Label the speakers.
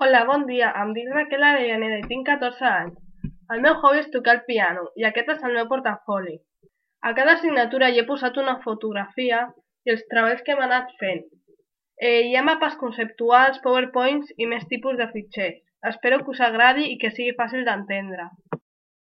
Speaker 1: Hola, bon dia, em dic Raquel Avellaneda i tinc 14 anys. El meu hobby és tocar el piano i aquest és el meu portafoli. A cada assignatura hi he posat una fotografia i els treballs que hem anat fent. Eh, hi ha mapes conceptuals, powerpoints i més tipus de fitxers. Espero que us agradi i que sigui fàcil d'entendre.